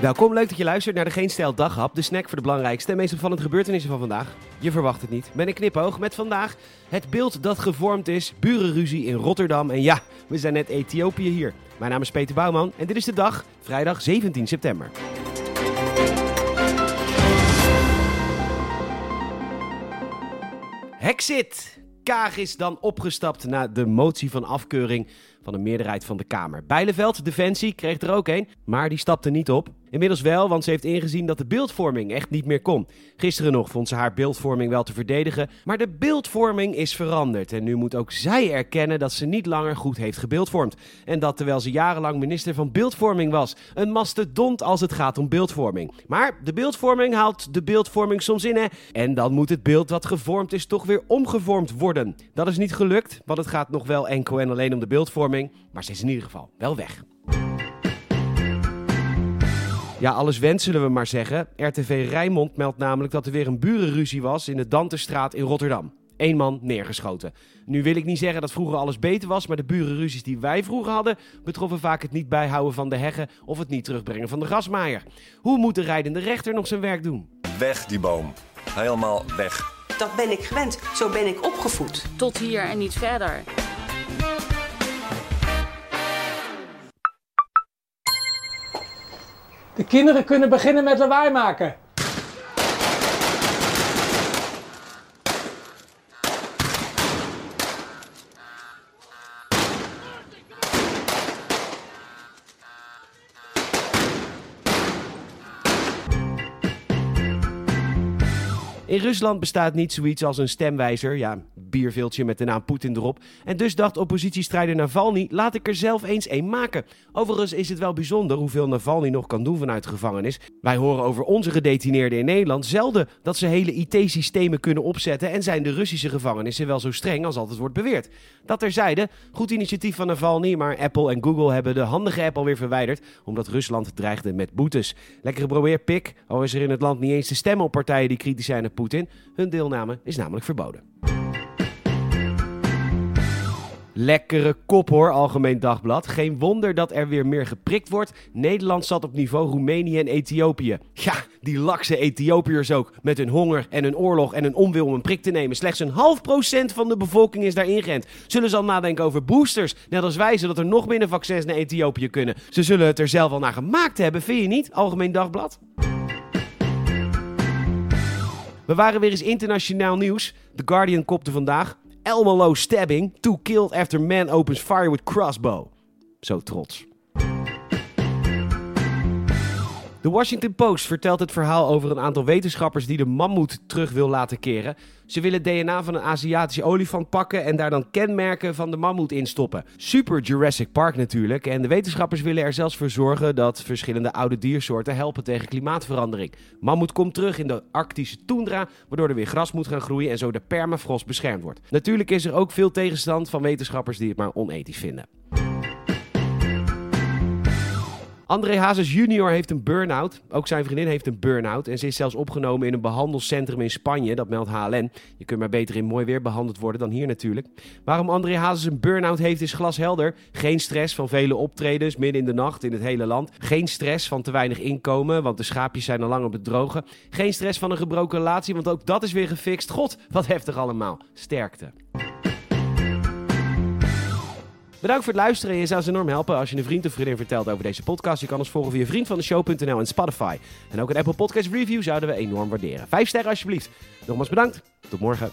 Welkom, leuk dat je luistert naar de Geen Stijl Daghap, de snack voor de belangrijkste en meest opvallende gebeurtenissen van vandaag. Je verwacht het niet. Met een knipoog met vandaag het beeld dat gevormd is, burenruzie in Rotterdam en ja, we zijn net Ethiopië hier. Mijn naam is Peter Bouwman en dit is de dag, vrijdag 17 september. Hexit! Kaag is dan opgestapt na de motie van afkeuring van een meerderheid van de Kamer. Bijleveld, Defensie, kreeg er ook een, maar die stapte niet op. Inmiddels wel, want ze heeft ingezien dat de beeldvorming echt niet meer kon. Gisteren nog vond ze haar beeldvorming wel te verdedigen, maar de beeldvorming is veranderd. En nu moet ook zij erkennen dat ze niet langer goed heeft gebeeldvormd. En dat terwijl ze jarenlang minister van beeldvorming was. Een mastodont als het gaat om beeldvorming. Maar de beeldvorming haalt de beeldvorming soms in, hè. En dan moet het beeld dat gevormd is toch weer omgevormd worden. Dat is niet gelukt, want het gaat nog wel enkel en alleen om de beeldvorming. Maar ze is in ieder geval wel weg. Ja, alles wens zullen we maar zeggen. RTV Rijnmond meldt namelijk dat er weer een burenruzie was in de Danterstraat in Rotterdam. Eén man neergeschoten. Nu wil ik niet zeggen dat vroeger alles beter was, maar de burenruzies die wij vroeger hadden betroffen vaak het niet bijhouden van de heggen of het niet terugbrengen van de grasmaaier. Hoe moet de rijdende rechter nog zijn werk doen? Weg die boom. Helemaal weg. Dat ben ik gewend. Zo ben ik opgevoed. Tot hier en niet verder. De kinderen kunnen beginnen met lawaai maken. In Rusland bestaat niet zoiets als een stemwijzer, ja, bierveeltje met de naam Poetin erop. En dus dacht oppositiestrijder Navalny, laat ik er zelf eens een maken. Overigens is het wel bijzonder hoeveel Navalny nog kan doen vanuit de gevangenis. Wij horen over onze gedetineerden in Nederland zelden dat ze hele IT-systemen kunnen opzetten en zijn de Russische gevangenissen wel zo streng als altijd wordt beweerd. Dat terzijde, goed initiatief van Navalny, maar Apple en Google hebben de handige app alweer verwijderd omdat Rusland dreigde met boetes. Lekkere probeer pik, al is er in het land niet eens te stemmen op partijen die kritisch zijn op Poetin. Hun deelname is namelijk verboden. Lekkere kop hoor, Algemeen Dagblad. Geen wonder dat er weer meer geprikt wordt. Nederland zat op niveau Roemenië en Ethiopië. Ja, die lakse Ethiopiërs ook. Met hun honger en hun oorlog en hun onwil om een prik te nemen. Slechts een half procent van de bevolking is daar ingeënt. Zullen ze al nadenken over boosters? Net als wij, zodat er nog minder vaccins naar Ethiopië kunnen. Ze zullen het er zelf al naar gemaakt hebben, vind je niet? Algemeen Dagblad. We waren weer eens internationaal nieuws. The Guardian kopte vandaag. Elmelo stabbing. Two killed after man opens fire with crossbow. Zo trots. De Washington Post vertelt het verhaal over een aantal wetenschappers die de mammoet terug wil laten keren. Ze willen DNA van een Aziatische olifant pakken en daar dan kenmerken van de mammoet in stoppen. Super Jurassic Park natuurlijk. En de wetenschappers willen er zelfs voor zorgen dat verschillende oude diersoorten helpen tegen klimaatverandering. Mammoet komt terug in de Arctische toendra, waardoor er weer gras moet gaan groeien en zo de permafrost beschermd wordt. Natuurlijk is er ook veel tegenstand van wetenschappers die het maar onethisch vinden. André Hazes junior heeft een burn-out. Ook zijn vriendin heeft een burn-out. En ze is zelfs opgenomen in een behandelcentrum in Spanje. Dat meldt HLN. Je kunt maar beter in mooi weer behandeld worden dan hier natuurlijk. Waarom André Hazes een burn-out heeft is glashelder. Geen stress van vele optredens midden in de nacht in het hele land. Geen stress van te weinig inkomen, want de schaapjes zijn al lang op het drogen. Geen stress van een gebroken relatie, want ook dat is weer gefixt. God, wat heftig allemaal. Sterkte. Bedankt voor het luisteren. Je zou ze enorm helpen als je een vriend of vriendin vertelt over deze podcast. Je kan ons volgen via vriendvandeshow.nl en Spotify. En ook een Apple Podcast Review zouden we enorm waarderen. Vijf sterren alsjeblieft. Nogmaals bedankt. Tot morgen.